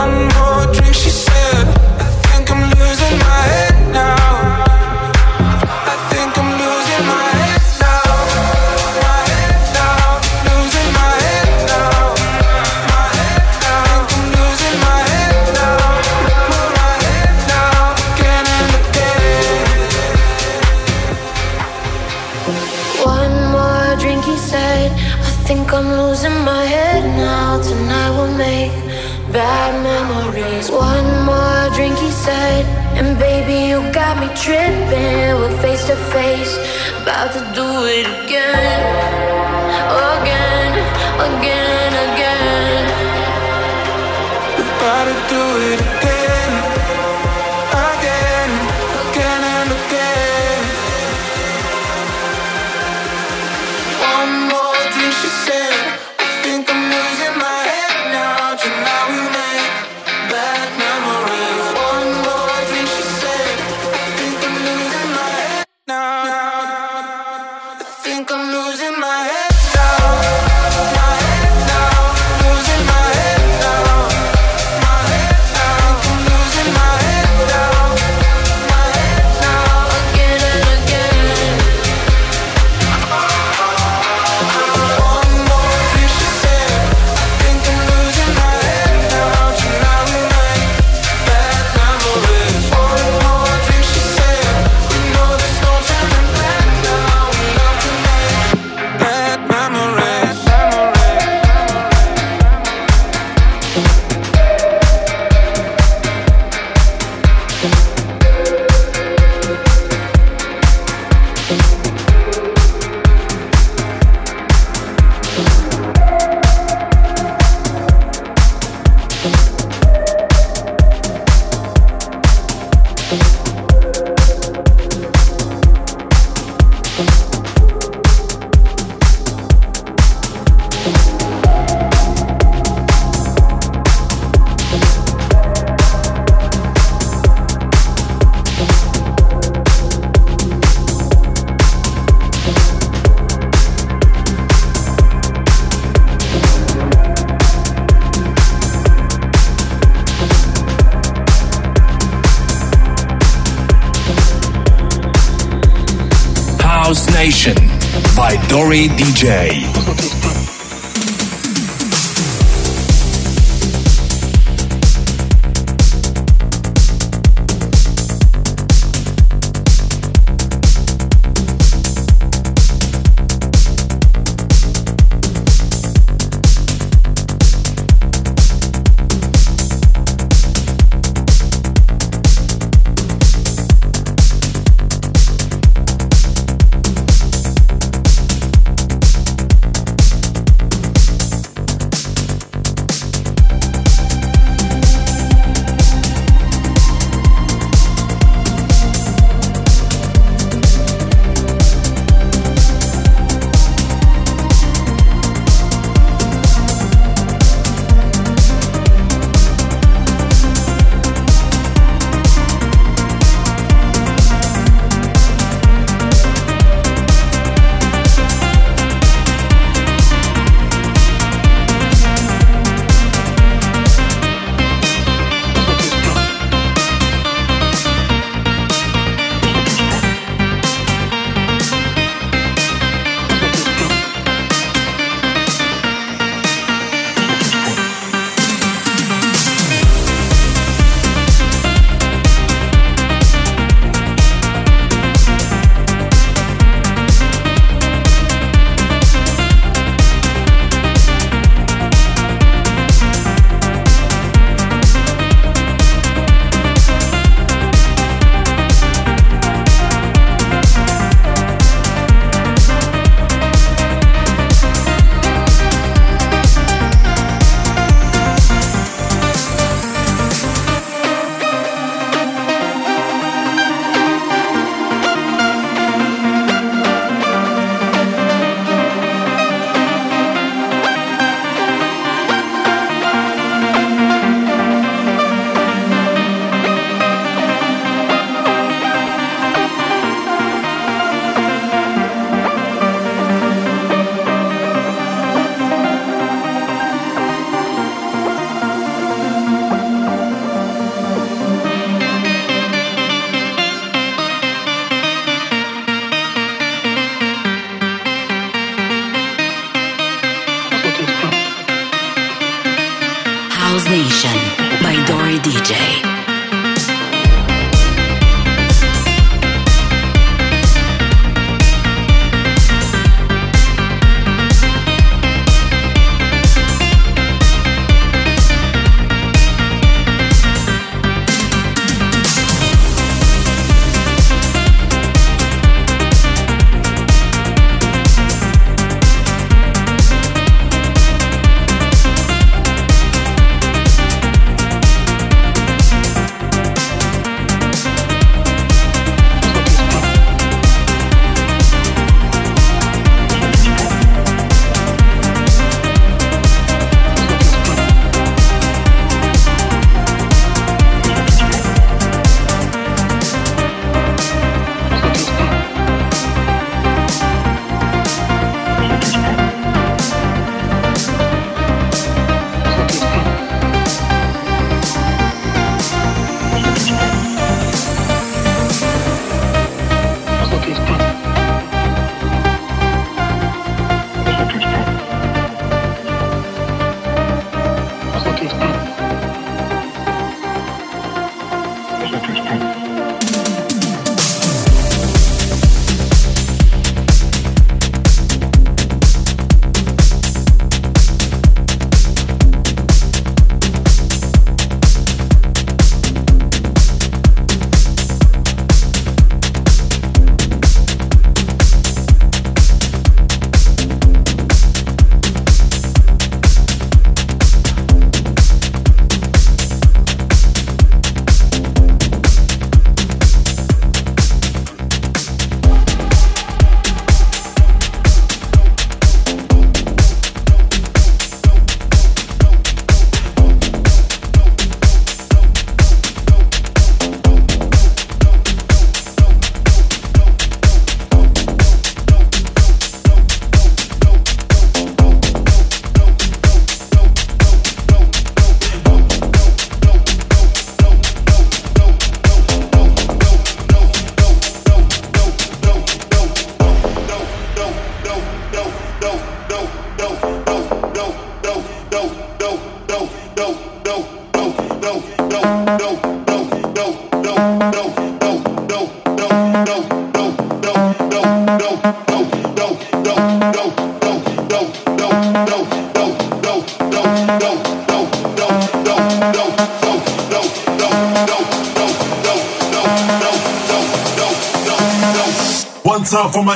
one again, again, again and again. by Dori DJ.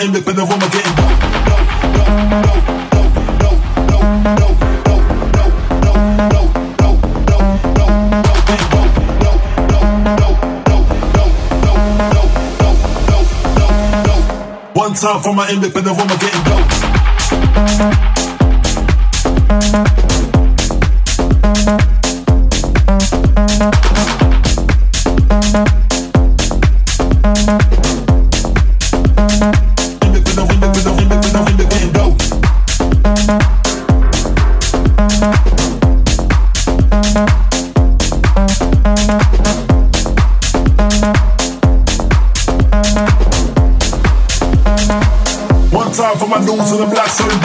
Independent woman getting One time for my independent woman getting dope. so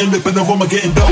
independent woman getting dope.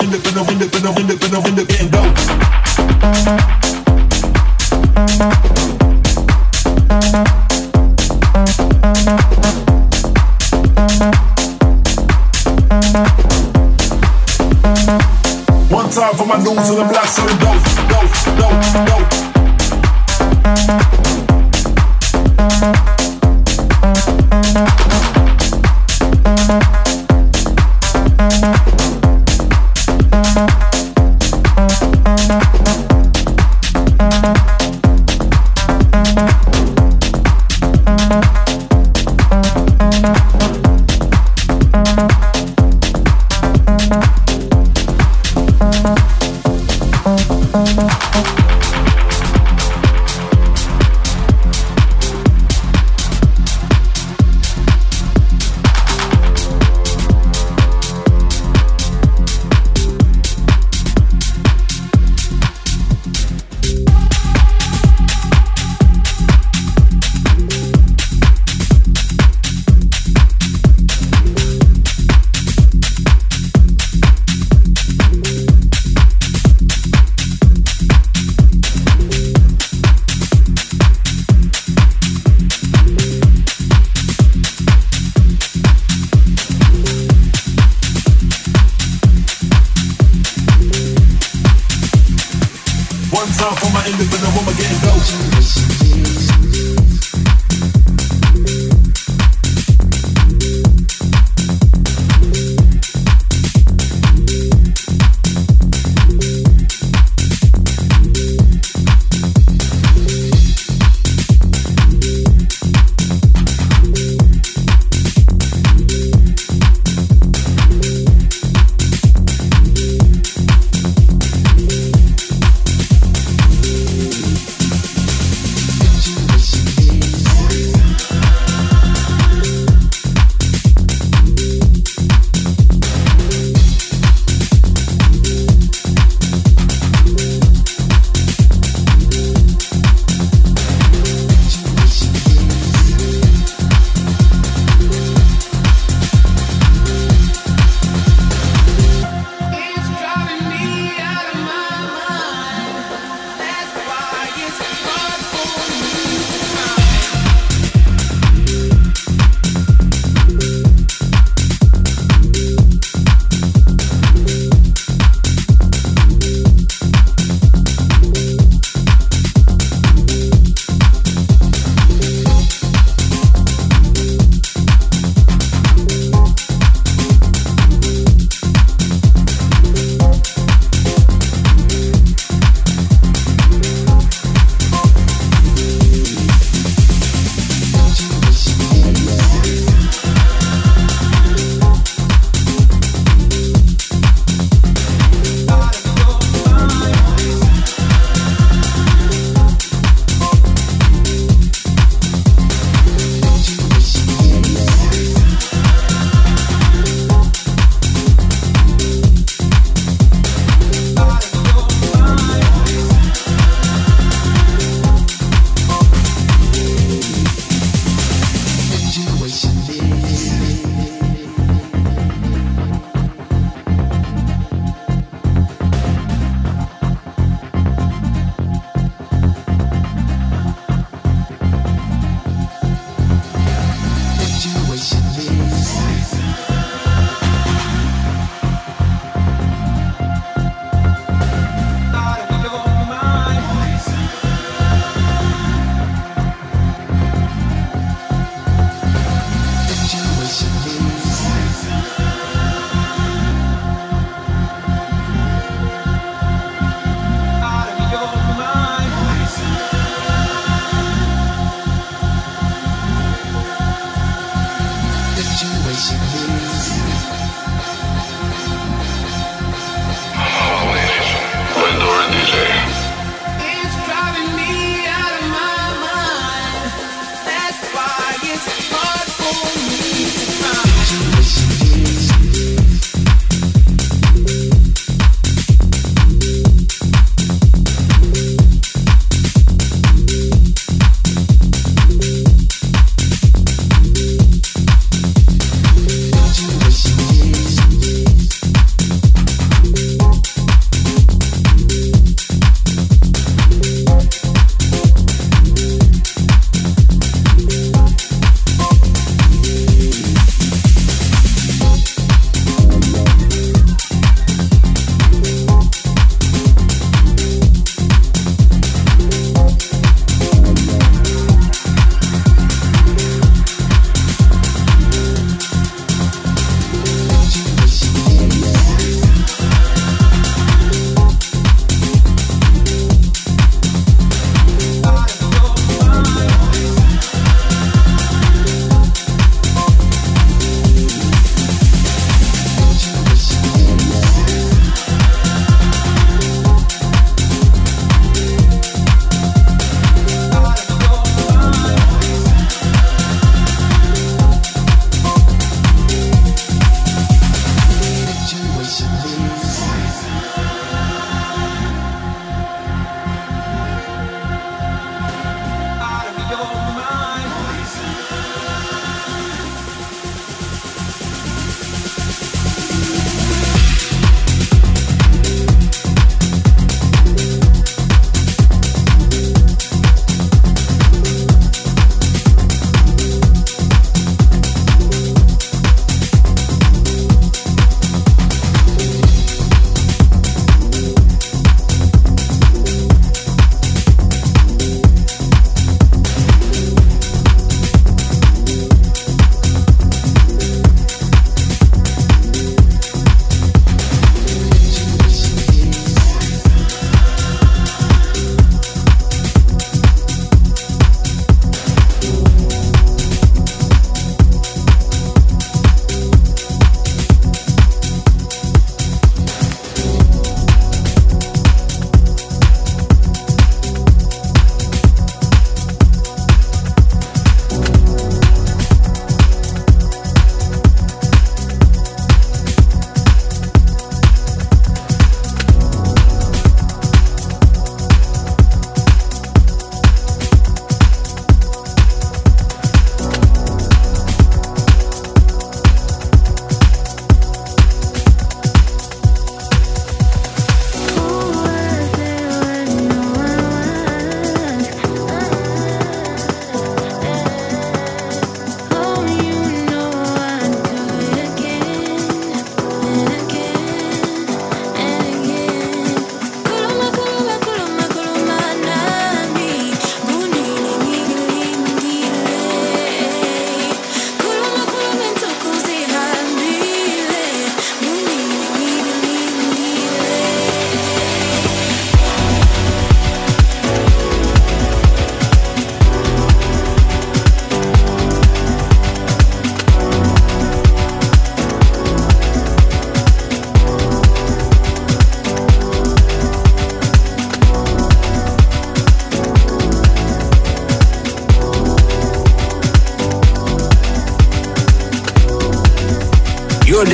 Independent, independent, independent, independent,